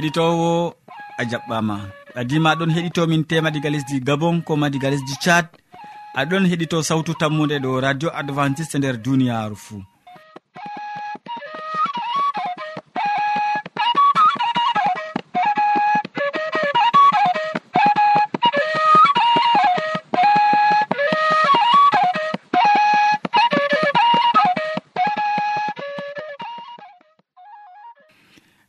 keɗitowo a jaɓɓama. Adima aɗon heɗitomin tema diga lesdi gabon ko ma diga lesdi thad aɗon heɗito sawtu tammude ɗo radio adventiste nder duniyaru fuu.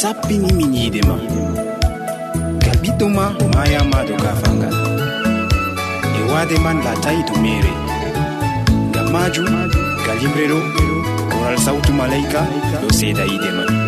sappini min ma. Ngam ɓiɗɗo ma mayama do gafangal e waade man latayi to mere ngam majum galimre ɗo koral sawtu malaika ɗo seeda yiide man.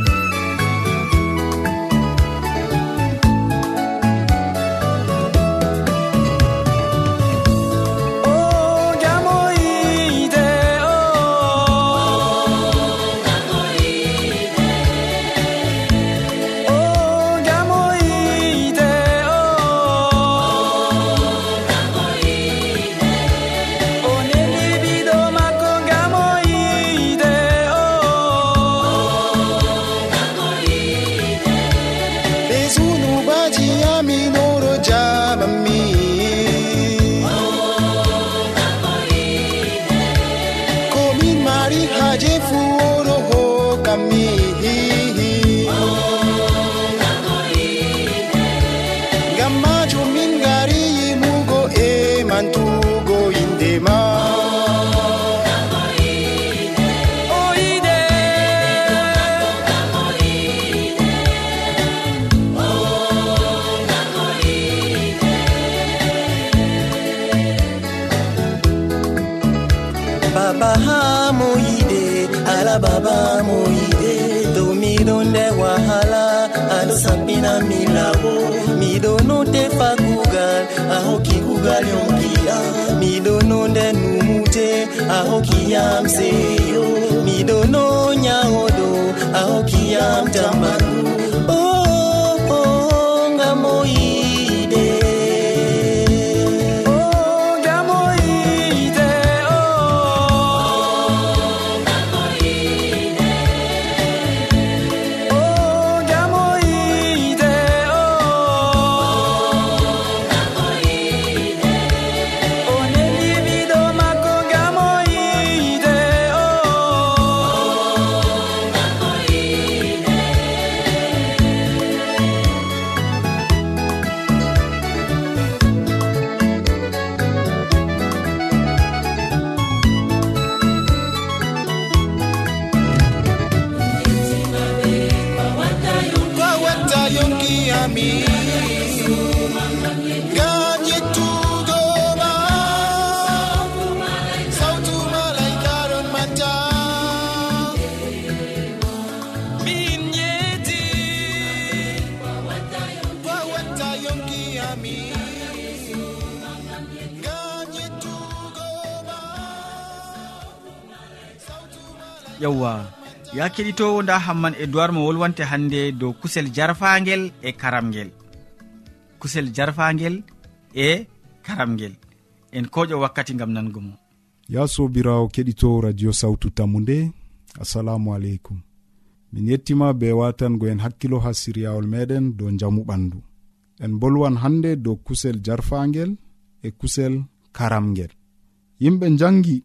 laamina mi laaɓo miɗono tefa kugal a hokki kugal yonkiya miɗono nde numute a hokkiyam seyo. Miɗono nyahoɗo a hokkiyam tambanu keɗitowo nda hamman e duwar mo wolwante hannde dow kusel jarfagel e karamgel. Kusel jarfagel e karamgel. En koƴo wakkati gam nango mo. Ya sobirawo keɗitowo radio sawtu tammu nde assalamu aleykum. Min yettima be watango en hakkilo ha siryawol meɗen dow jamu ɓandu. En bolwan hannde dow kusel jarfagel e kusel karamgel. Yimɓe jangi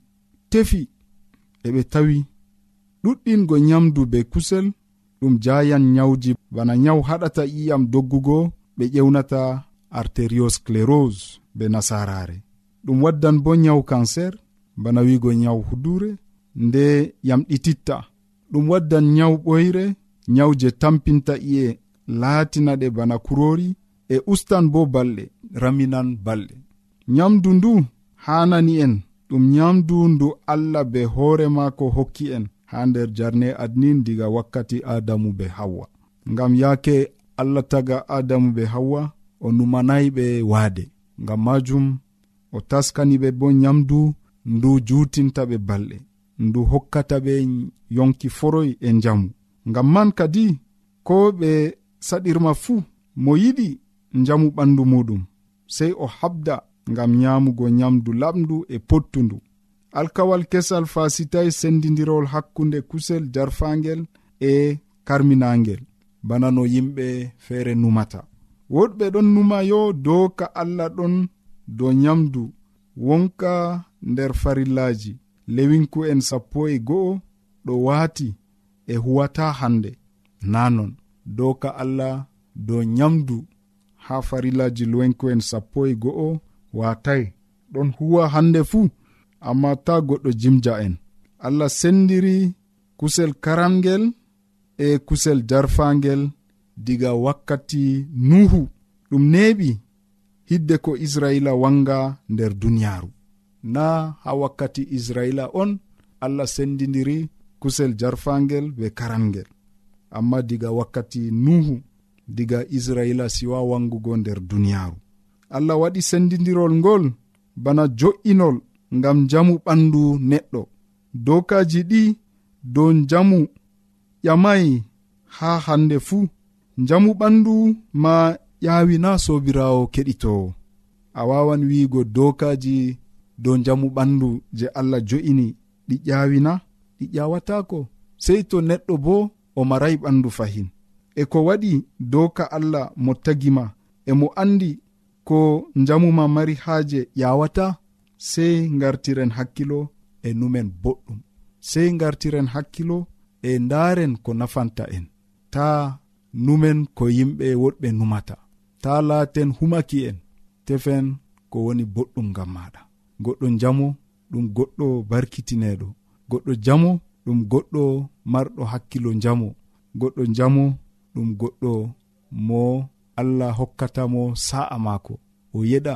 tefi eɓe tawi ɗuɗɗingo nyamdu be kusel ɗum jayan nyawji. Bana nyawu haɗata iyam doggugo ɓe ƴewnata artériosclérose be nasarare. Ɗum waddan bo nyawu cancer bana wigo nyawu hudure nde yamɗititta ɗum waddan nyawu ɓoyre nyawu je tampinta iye laatina ɗe bana kurori e ustan bo balɗe raminan balɗe. Nyamdu ndu hanani en ɗum nyamdu ndu allah be hoore maako hokki en. ha nder jarne adnin diga wakkati adamu be hawwa ngam yaake allah taga adamu be hawwa o numanayi ɓe waade. Ngam majum o taskani ɓe bo nyamdu ndu jutinta ɓe balɗe ndu hokkata ɓe yonki foroy e njamu. Ngam man kadi ko ɓe saɗirma fuu mo yiɗi njamu ɓandu muɗum sey o habda ngam nyamugo nyamdu laɓndu e pottundu. alkawal kesal fasitay sendidirowol hakkunde kusel jarfangel e karminangel. Bana no yimɓe feere numata. Woɗɓe ɗon numa yo dow ka allah ɗon dow nyamdu. Wonka nder farillaji. Lewinku en sappo e go'o ɗo waati e huwata hande. Nanon dow ka allah dow nyamdu. Ha farillaji lewinku en sappo e go'o watai ɗon huwa hande fuu. amma ta goɗɗo jimja en. Allah sendiri kusel karamgel e kusel jarfangel diga wakkati nuhu. Ɗum neɓi hidde ko israila wanga nder duniyaru na ha wakkati israila on allah sendidiri kusel jarfangel be karangel. Amma diga wakkati nuhu diga israila siwa wangugo nder duniyaru allah waɗi sendidirol ngol bana jo'inol. ngam jamu ɓandu neɗɗo. Dokaji ɗi dow jamu ƴamayi ha hande fuu jamu ɓandu ma ƴawina sobirawo keɗitowo a wawan wiigo dokaji dow jamu ɓandu je allah jo'ini. Ɗi ƴawina ɗi ƴawatako sei to neɗɗo bo o marayi ɓandu fahin. E ko waɗi doka allah mo tagima. E mo andi ko jamuma mari haaje ƴawata sey gartiren hakkilo e numen boɗɗum. Sey gartiren hakkilo e ndaren ko nafanta en. Ta numen ko yimɓe woɗɓe numata. Ta laaten humaki en. Tefen ko woni boɗɗum ngam maɗa goɗɗo jamo ɗum goɗɗo barkitineɗo goɗɗo jamo ɗum goɗɗo marɗo hakkilo jamo goɗɗo jamo ɗum goɗɗo mo allah hokkatamo sa'a maako. O yeɗa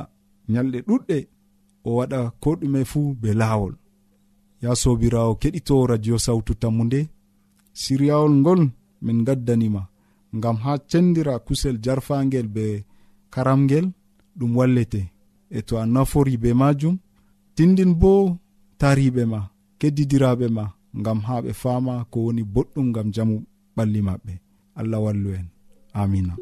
nyalɗe ɗuɗɗe o waɗa ko ɗume fuu be laawol. Ya sobirawo keɗito radio sawtu tammu nde siryawol ngol min gaddanima ngam ha cendira kusel jarfangel be karamgel ɗum wallete. E to a nafori be majum tindin bo tariɓe ma keddidiraɓe ma ngam ha ɓe fama ko woni boɗɗum ngam jamu ɓalli maɓɓe. Allah wallu en. Amina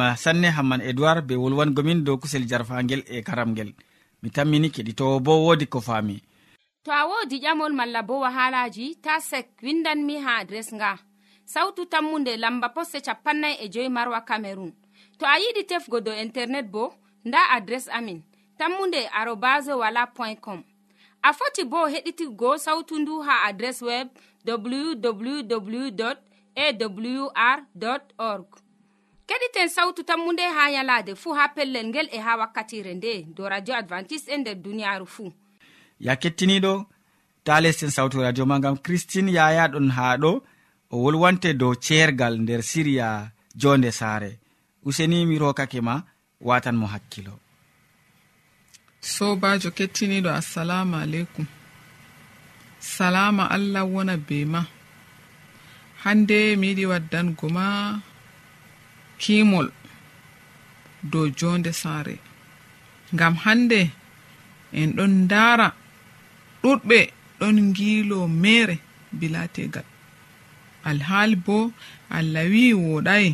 weltima sanne hamman edoird be wolwangomin dow kusel jarfagel e karamgel. Mi tammini keɗitowo bo wodi ko faami. To a wodi ƴamol malla bo wahalaji ta sek windanmi ha adres nga. Sautu tammunde lamba poste capannay e joyi marwa camerun to a yiɗi tefgo dow internet bo nda adres amin tammunde arobas wala point com. A foti bo heɗitigo sautu ndu ha adres web www awr org. keɗiten sawtu tammunde ha yalaade fuu ha pellel ngel e ha wakkatire nde do radio advantice'e e nder duniyaaru fuu ya kettiniɗo ta lesten sawtu radio ma gam christine yaya ɗon ha ɗo o wolwante dow ceergal nder siriya jonde saare. Useni mi rokake ma watan mo hakkilo. Sobajo kettiniɗo assalamu aleykum. Salama allah wona be ma. Hande mi yiɗi waddango ma kimol dow jonde saare. Ngam hande en ɗon ndara ɗuɗɓe ɗon ngiilo mere bilategal alhaali bo allah wi woɗayi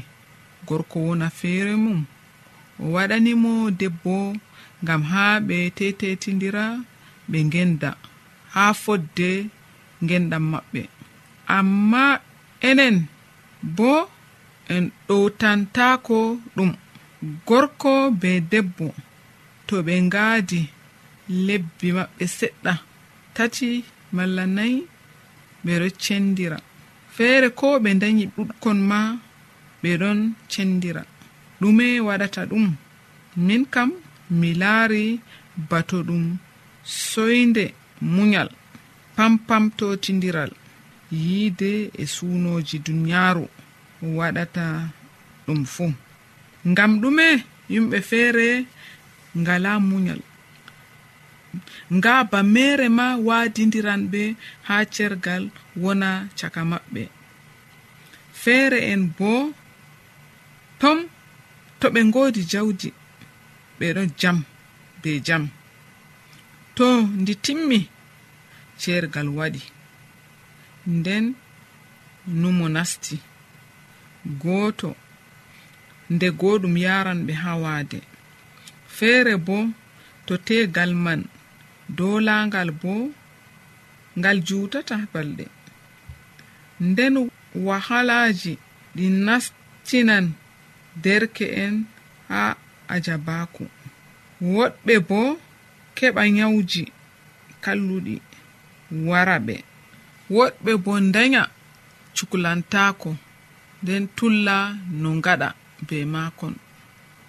gorko wona feere mum o waɗanimo debbo ngam haa ɓe tetetidira ɓe ngenda haa fodde ngenɗam maɓɓe. Amma enen bo en ɗowtantako ɗum gorko be debbo to ɓe ngaadi lebbi maɓɓe seɗɗa tati malla nayi ɓe ɗo cendira. Feere ko ɓe dañi ɗuɗkon ma ɓe ɗon cendira. Ɗume waɗata ɗum min kam mi laari bato ɗum soyde munyal pampamtotindiral yiide e suunoji duniyaaru. waɗata ɗum fuu ngam ɗume yimɓe feere ngala munyal nga ba mere ma waadidiran ɓe haa cergal wona caka maɓɓe. Feere en bo tom to ɓe ngoodi jawdi ɓe ɗo jam be jam. To ndi timmi cergal waɗi. Nden numo nasti. gooto nde gooɗum yaran ɓe ha waade. Feere bo to tegal man dolangal bo ngal juutata balɗe. Nden wahalaji ɗi nastinan derke'en ha ajabaku woɗɓe bo keɓa nyawji kalluɗi wara ɓe woɗɓe bo danya cuklantako nden tulla no gaɗa be makon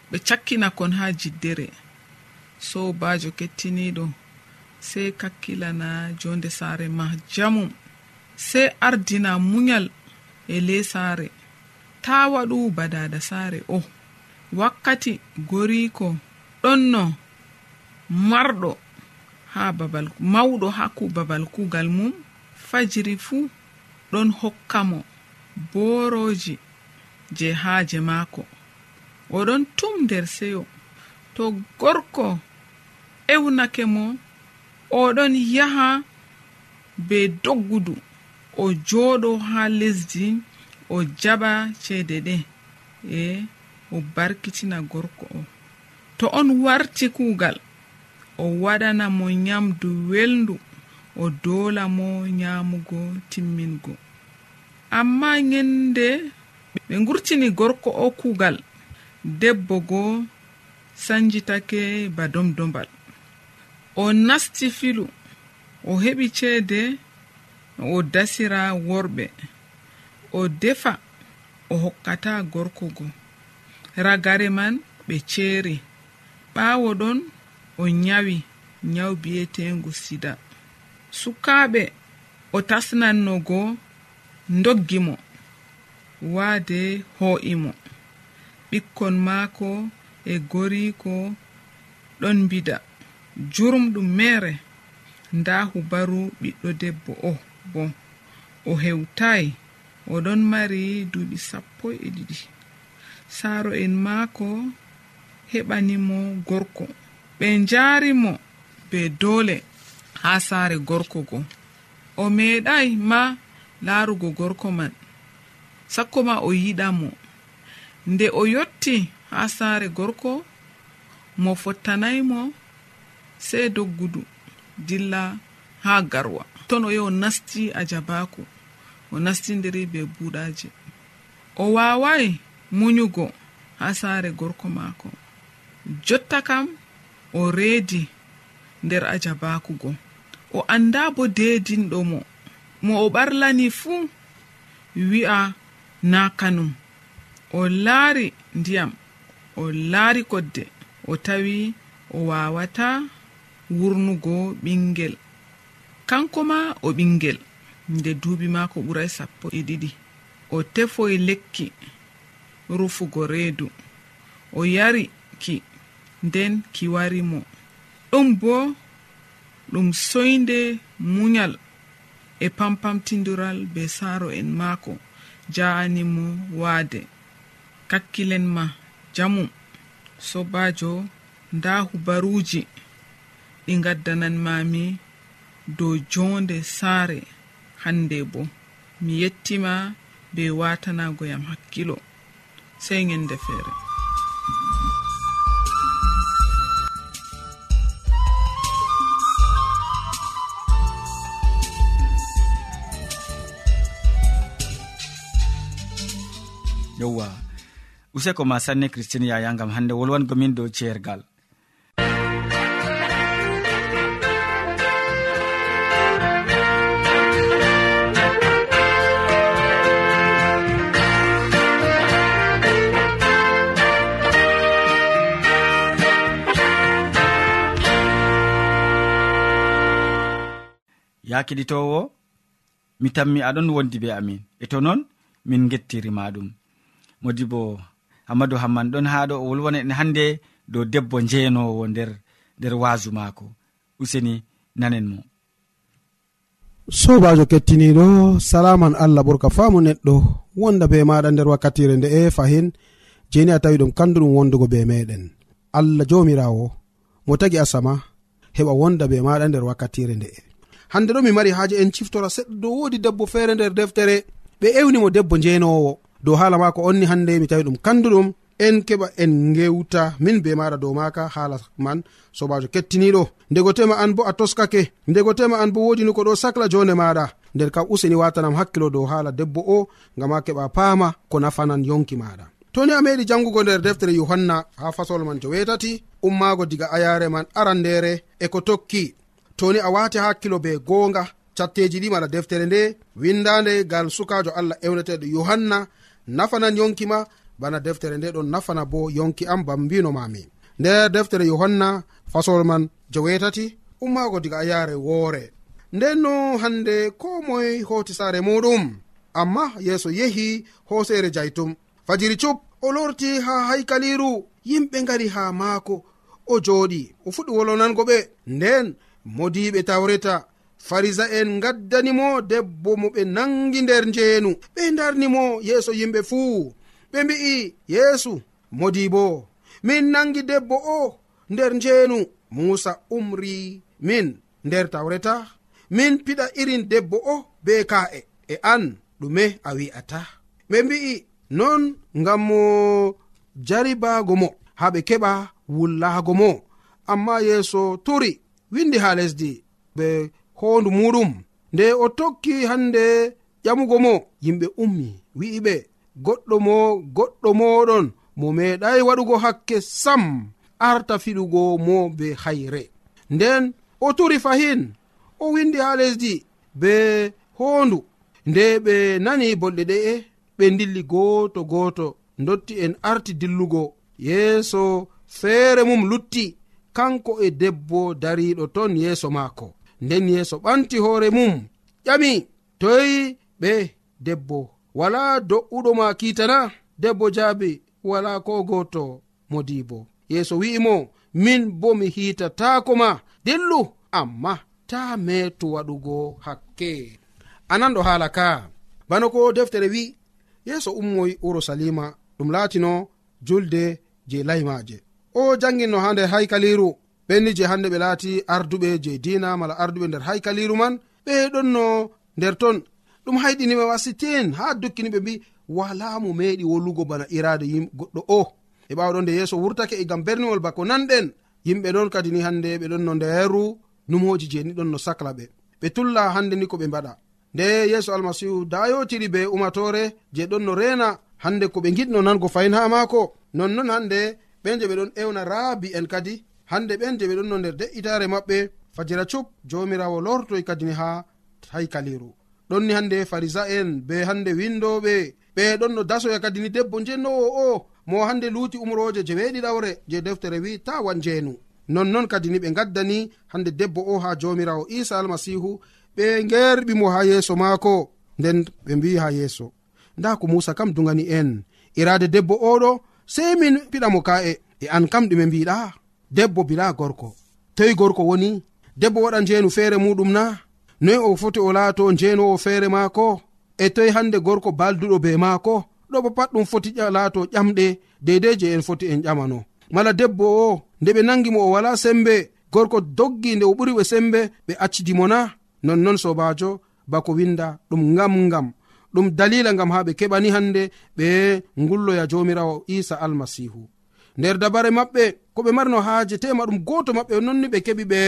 ɓe cakkina kon ha jiddere. Sobajo kettiniɗo sey kakkilana jonde saare ma jamum sey ardina munyal e le saare. Ta waɗu badada saare o wakkati goriko ɗonno marɗo ha babal mawɗo ha ku babal kugal mum fajiri fuu ɗon hokkamo boroji je haaje maako. Oɗon tum nder seyo. To gorko ewnake mo oɗon yaha be doggudu. O jooɗo ha lesdi o jaɓa ceede ɗe. E o barkitina gorko o. To on warti kuugal o waɗana mo nyamdu welndu o doola mo nyamugo timmingo. amma nyende ɓe gurtini gorko o kuugal debbo go sanjitake ba domdombal. O nasti filu o heɓi ceede o dasira worɓe. O defa o hokkata gorko go ragare man ɓe ceeri. Ɓaawo ɗon o nyawi nyaw bi'eteengu sida. Sukaaɓe o tasnanno goo doggi mo waade ho'imo ɓikkon maako e goriko ɗon mbida jurumɗum mere nda hubaru ɓiɗɗo debbo o bo o hewtayi oɗon mari duuɓi sappo e ɗiɗi. Saaro en maako heɓanimo gorko. Ɓe njaarimo be doole haa saare gorko go. O meeɗay ma laarugo gorko man. Sakko ma o yiɗa mo. Nde o yotti haa saare gorko mo fottanay mo sey doggudu dilla haa garwa. Ton o yahi o nasti a jabaako o nastidiri be buuɗaaji o waaway munyugo haa saare gorko maako. Jotta kam o reedi nder ajabakugo o annda bo deedinɗo mo. mo o ɓarlani fuu wi'a na kanum. O laari ndiyam o laari kodde. O tawi o wawata wurnugo ɓingel kanko ma o ɓingel nde duuɓi maako ɓuray sappo e ɗiɗi. O tefoy lekki rufugo reedu. O yari ki nden ki wari mo. Ɗum bo ɗum soyde munyal e pampamtidural be saaro en maako ja'animo waade. Kakkilen ma jamu sobajo nda hubaruji ɗi gaddananmami dow jonde saare. Hande bo mi yettima be watanagoyam hakkilo. Sey ñande feere. yewwa useko ma sanne christine yaya gam hande wolwangomin dow ceergal. Ya keɗitowo mi tammi aɗon wondi be amin. E to noon min gettirima ɗum. modi bo hammadou hamman ɗon ha ɗo o wolwona en hande dow debbo njeenowo nder nder wasu maako. Useni nanen mo. Sobajo kettiniɗo salaman allah ɓurka faamu neɗɗo wonda be maɗa nder wakkatire nde e fahin jeni a tawi ɗum kandu ɗum wondugo be meɗen allah jomirawo mo tagi asama heɓa wonda be maɗa nder wakkatire nde. E hande ɗo mi mari haaje en ciftora seɗɗa dow wodi debbo feere nder deftere ɓe ewnimo debbo njenowo dow haala mako onni hande mi tawi ɗum kanduɗum en keɓa en gewta min be maɗa dow maka haala man sobajo kettiniɗo ndego tema an bo a toskake ndego tema an bo wodini ko ɗo sacla jonde maɗa nder kam useni watanam hakkilo dow haala debbo o ngam a keɓa paama ko nafanan yonki maɗa toni a meɗi jangugo nder deftere yohanna ha fasol man jo wetati ummago diga ayare man arandere e ko tokki. Toni a wati hakkilo be gonga catteji ɗi mala deftere nde windande gal sukajo allah ewneteɗo yohanna nafanan yonki ma bana deftere nde ɗon nafana bo yonki am bam mbinomami nder deftere yohanna fasol man jowetati ummaago diga a yare woore. Nden no hande ko moye hoti saare muɗum amma yeeso yehi hoosere jaytum. Fajiri cup o lorti ha haykaliru yimɓe ngari ha maako o jooɗi o fuɗɗi wolonango ɓe. Nden modiɓe tawreta. farisa en gaddanimo debbo mo ɓe nangi nder njeenu. Ɓe darnimo yeeso yimɓe fuu. Ɓe mbi'i yeesu modi bo. Min nangi debbo o nder njeenu. Musa umri min nder tawreta. Min piɗa irin debbo o be ka'e. E an ɗume a wi'ata. Ɓe mbi'i non ngam mo jaribaago mo. Ha ɓe keɓa wullaago mo. Amma yeeso turi. Windi ha lesdi. Ɓe hoondu muɗum nde o tokki hande ƴamugo mo yimɓe ummi wi'iɓe goɗɗo mo goɗɗo moɗon mo meeɗay waɗugo hakke sam arta fiɗugo mo be hayre. Nden o turi fahin o windi ha lesdi be hoondu nde ɓe nani bolɗe ɗe'e ɓe dilli gooto gooto dotti en arti dillugo. Yeeso feere mum lutti kanko e debbo dariɗo ton yeeso maako. nden yeeso ɓanti hoore mum ƴami toyi ɓe debbo. Wala do'uɗo ma kitana debbo jaabi wala ko goto modibo yeeso wi'imo min bo mi hiitatako ma dillu amma ta meetu waɗugo hakke. Anan ɗo haala ka. Bana ko deftere wi yeeso ummoy urusalima ɗum laatino julde je laymaje o janginno ha nder haykaliru ɓenni je hande ɓe laati arduɓe je dina mala arduɓe nder haykaliru man ɓe ɗonno nder ton. Ɗum hayɗinima wasiten ha dukkini ɓe mbi wala mo meɗi wolugo bana irade yim goɗɗo o. E ɓawɗo nde yeeso wurtake e gam berniwol bako nanɗen. Yimɓe ɗon kadi ni hande ɓe ɗon no nderu numoji je ni ɗon no sacla ɓe. Ɓe tulla hande ni ko ɓe mbaɗa. Nde yeeso almasihu dayotiri be umatore je ɗon no rena hande ko ɓe giɗno nango fayin ha maako nonnon hande ɓen je ɓe ɗon ewna raabi en kadi hande ɓen je ɓe ɗon no nder de'itare maɓɓe fajira cup jomirawo lortoy kadini ha haykaliru. Ɗonni hande farisa en be hande windoɓe ɓe ɗon no dasoya kadini debbo njennowo o mo hande luuti umroje je weɗiɗawre je deftere wi ta wan jeenu nonnon kadini ɓe gaddani hande debbo o ha jomirawo isa almasihu ɓe ngerɓi mo ha yeeso maako nden ɓe mbi ha yeeso. Nda ko musa kam dugani en. Irade debbo oɗo sei min piɗamo ka'e e an kam ɗume mbiɗa debbo bila gorko. Toyi gorko woni debbo waɗa njeenu feere muɗum na noyi o foti o laato njenowo feere maako e toyi hande gorko balduɗo be maako ɗo bo pat ɗum foti laato ƴamɗe deidei je en foti en ƴamano. Mala debbo o nde ɓe nangi mo o wala sembe gorko doggi nde o ɓuri ɓe sembe ɓe accidimo na nonnon sobajo bako winda ɗum ngam ngam. Ɗum dalila ngam ha ɓe keɓani hande ɓe ngulloya jomirawo isa almasihu nder dabare maɓɓe ko ɓe marno haaje tema ɗum goto maɓɓe nonni ɓe keɓi ɓe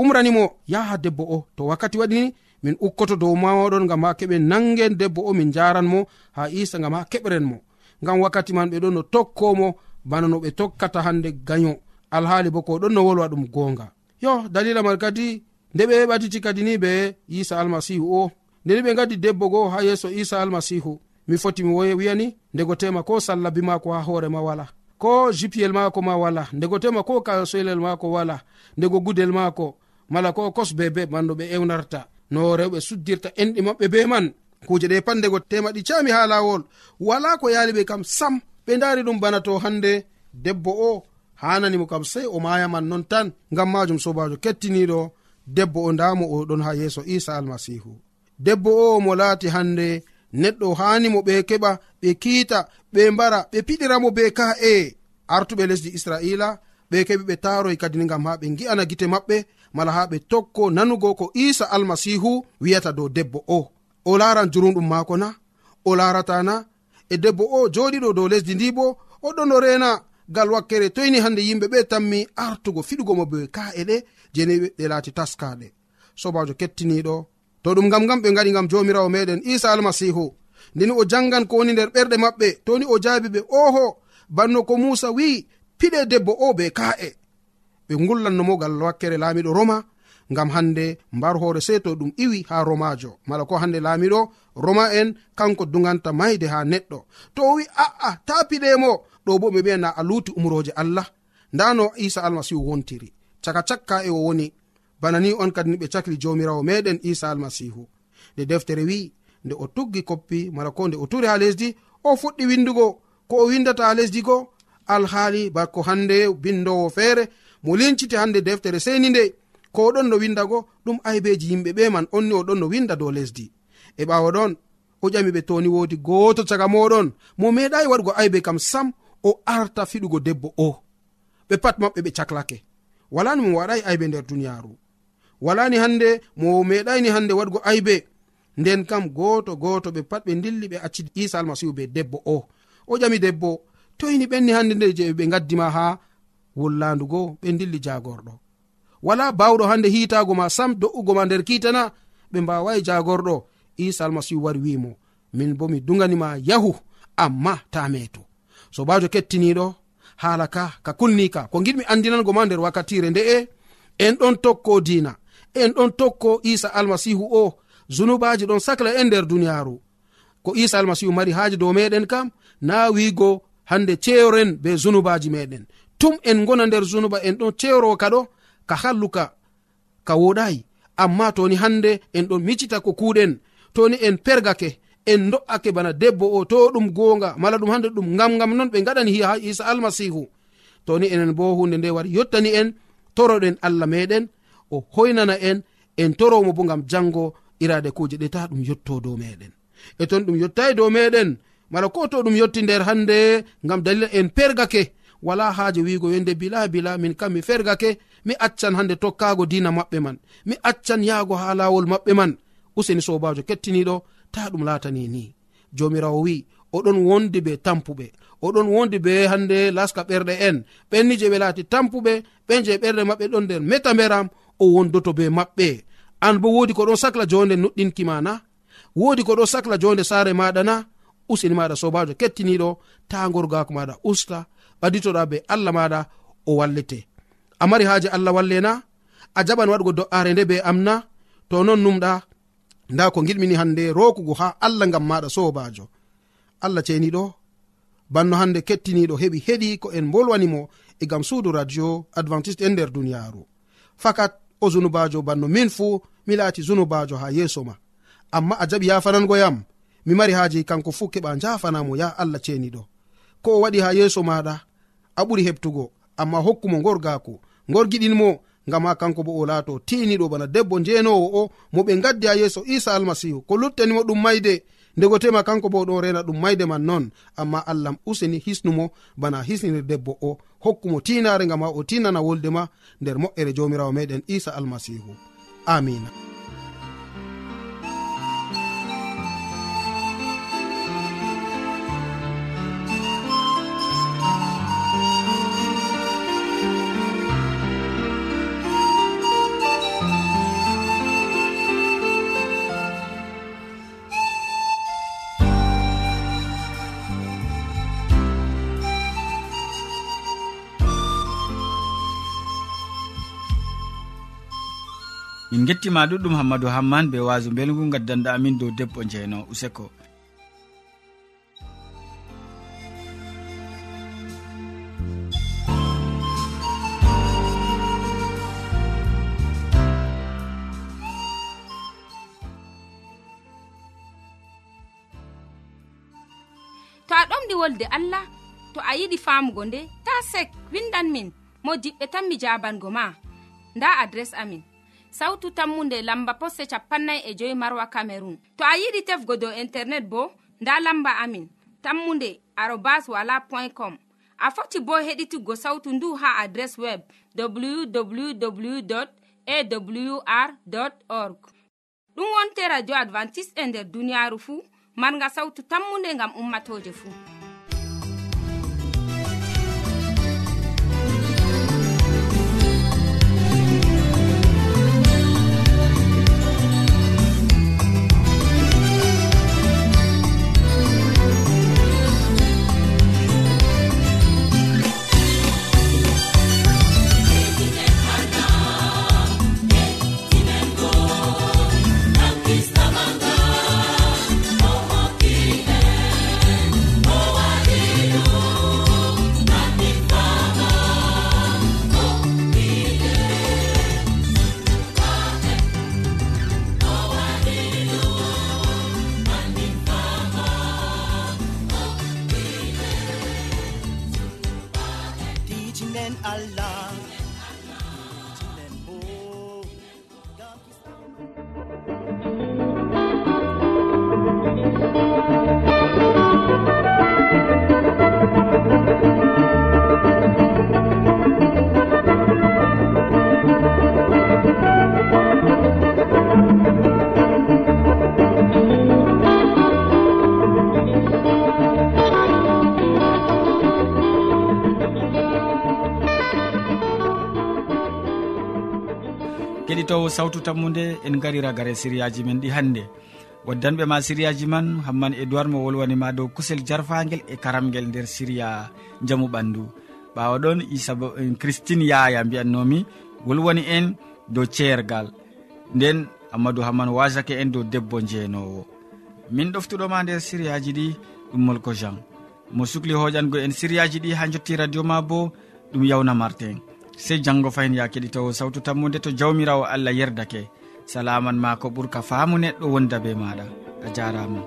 umranimo yaha debbo o. To wakkati waɗini min ukkoto dow mawaɗon gam ha keɓe nangen debbo o min jaranmo ha isa gam ha keɓren mo gam wakkati man ɓe ɗon no tokkomo bana no ɓe tokkata hande gayo alhaali bo ko ɗon no wolwa ɗum gonga yo dalila man kadi nde ɓe heɓatiti kadi ni ɓe isa almasihu o. Ndeni ɓe gadi debbo goo ha yeeso isa almasihu. Mi foti mi wiyani ndego tema ko sallabi mako ha hoorema wala. ko jipiyel maako ma wala ndego tema ko kasoylel maako wala ndego gudel maako mala ko kosbe be manno ɓe ewnarta. No rewɓe suddirta enɗi maɓɓe be man. Kuje ɗe pat ndego tema ɗi cami ha lawol. Wala ko yali ɓe kam sam ɓe dari ɗum bana to hande debbo o hananimo kam sei o mayaman non tan ngam majum sobajo kettiniɗo debbo o ndamo o ɗon ha yeeso isa almasihu debbo o mo laati hande neɗɗo hanimo ɓe keɓa ɓe kiita ɓe mbara ɓe piɗiramo be ka'e artuɓe lesdi israila ɓe keɓi ɓe taaroy kadini gam ha ɓe gi'ana gite maɓɓe mala ha ɓe tokko nanugo ko isa almasihu wiyata dow debbo o. O laran jurumɗum maako na o laratana e debbo o joɗiɗo dow lesdi ndi bo oɗon o rena gal wakkere toyni hande yimɓe ɓe tammi artugo fiɗugo mo be ka'e ɗe jeni ɗe laati taskaɗe sobajo kettiniɗo to ɗum gam gam ɓe gaɗi gam jomirawo meɗen isa almasihu. nden o jangan ko woni nder ɓerɗe maɓɓe toni o jaabi ɓe oho banno ko musa wi'i piɗe debbo o be ka'e. Ɓe gullannomo gal wakkere laamiɗo roma ngam hande mbar hoore sey to ɗum iwi ha romajo mala ko hande laamiɗo roma en kanko duganta mayde ha neɗɗo. To o wi a'a ta piɗemo ɗo bo ɓe mbiyana a luuti umroje allah. Nda no isa almasihu wontiri. Caka cakka e o woni. Bana ni on kadi ni ɓe cakli jomirawo meɗen isa almasihu nde deftere wi'i nde o tuggi koppi mala ko nde o turi ha lesdi o fuɗɗi windugo ko o windata ha lesdi go alhaali bako hande bindowo feere mo linciti hande deftere seni nde ko oɗon no windago ɗum aybeji yimɓe ɓe man onni oɗon no winda dow lesdi. E ɓawo ɗon o ƴami ɓe toni wodi goto caga moɗon mo meeɗai waɗugo aybe kam sam o arta fiɗugo debbo o. Ɓe pat maɓɓe ɓe caklake. Walani mo waɗai aybe nder duniyaru walani hande mo meɗayni hande waɗugo aybe. nden kam goto goto ɓe pat ɓe dilli ɓe acci isa almasihu be debbo o. O ƴami debbo toyni ɓenni hande nde je ɓe gaddima ha wullandugo ɓe dilli jagorɗo wala bawɗo hande hitago ma sam do'ugo ma nder kitana ɓe mbawayi jagorɗo isa almasihu wari wimo min bo mi duganima yahu amma ta meto sobajo kettiniɗo hala ka ka kulnika ko giɗmi andinango ma nder wakkatire nde'e en ɗon tokko dina en ɗon tokko isa almasihu o zunubaji ɗon sacla en nder duniyaru ko isa almasihu mari haaji dow meɗen kam na wiigo hande ceyoren be zunubaji meɗen tum en gona nder zunuba en ɗon ceyro kaɗo ka halluka ka woɗayi amma toni hande en ɗon micita ko kuɗen toni en pergake en do'ake bana debbo o to ɗum gonga mala ɗum hande ɗum gam gam non ɓe gaɗani ha isa almasihu. Toni enen bo hunde nde wari yottani en toroɗen allah meɗen o hoynana en en toromo bo gam jango irade kuje ɗe ta ɗum yotto dow meɗen e ton ɗum yettai dow meɗen mala ko to ɗum yotti nder hande gam dalila en pergake wala haaje wiigo yonde bila bila min kam mi fergake mi accan hande tokkago dina maɓɓe man mi accan yaago ha lawol maɓɓe man useni sobajo kettiniɗo ta ɗum latani ni jomirawo wi oɗon wondi be tampuɓe oɗon wondi be hande laska ɓerɗe en ɓenni je ɓe laati tampuɓe ɓen je ɓerɗe maɓɓe ɗon nder meta mberam o wondoto be maɓɓe. an bo wodi ko ɗon sacla jonde nuɗɗinkima na wodi ko ɗo sacla jonde saare maɗa na useni maɗa sobajo kettiniɗo ta gorgako maɗa usta ɓaditoɗa be allah maɗa o wallete. A mari haaji allah wallena a jaɓan waɗugo do'are nde be amna to non numɗa nda ko giɗmini hande rokugo ha allah gam maɗa sobajo allah ceniɗo banno hande kettiniɗo heɓi heɗi ko en bolwanimo e gam suudu radio adventiste e nder duniyaru fakat o zunubajo banno min fuu mi laati zunubajo ha yeeso ma. Amma a jaɓi yafanango yam mi mari haaji kanko fuu keɓa jafanamo ya allah ceniɗo. Ko o waɗi ha yeeso maɗa a ɓuri heɓtugo amma hokkumo gorgako gorgiɗinmo ngam ha kanko bo o laato tiniɗo bana debbo njenowo o mo ɓe gaddi ha yeeso isa almasihu. Ko luttanimo ɗum mayde ndego tema kanko bo ɗon rena ɗum mayde man non amma allah useni hisnumo bana hisniri debbo o hokkumo tinare ngam ha o tinana wolde ma nder moƴƴere jomirawo meɗen isa almasihu. amina. min gettima ɗuɗɗum hammadou hamman be wasu belgu gaddanɗa amin dow debbo jeyno useko. To a ɗomɗi wolde allah to a yiɗi famugo nde ta sek windan min mo diɓɓe tan mi jabango ma. Nda adres amin. sawtu tammunde lamba posse capannay e joyi marwa camerun to a yiɗi tefgo dow internet bo nda lamba amin. Tammunde arobas wala point com. A foti bo heɗituggo sawtu ndu ha adres web www awr org. Ɗum wonte radio advantice'e e nder duniyaaru fuu marga sawtu tammunde ngam ummatoje fuu en allah. keɗitowo sawtu tammude en garira gare siriyaji men ɗi hannde. Waddanɓe ma siriyaji man hamman edoird mo wolwanima dow kusel jarfagel e karamgel nder siriya jaamu ɓandu. Ɓawa ɗon isa eh, christine yaya mbiyannomi wolwani en dow ceergal. Nden amadou hamman wasake en dow debbo jeenowo min ɗoftuɗoma nder siriyaji ɗi ɗum molko jean. Mo sukli hoƴango en siriyaji ɗi ha jotti radio ma bo ɗum yawna martin sey janngo fayin ya keɗitowo sawtu tammude to jawmirawo allah yerdake. Salaman ma ko ɓurka faamu neɗɗo wonda be maɗa a jarama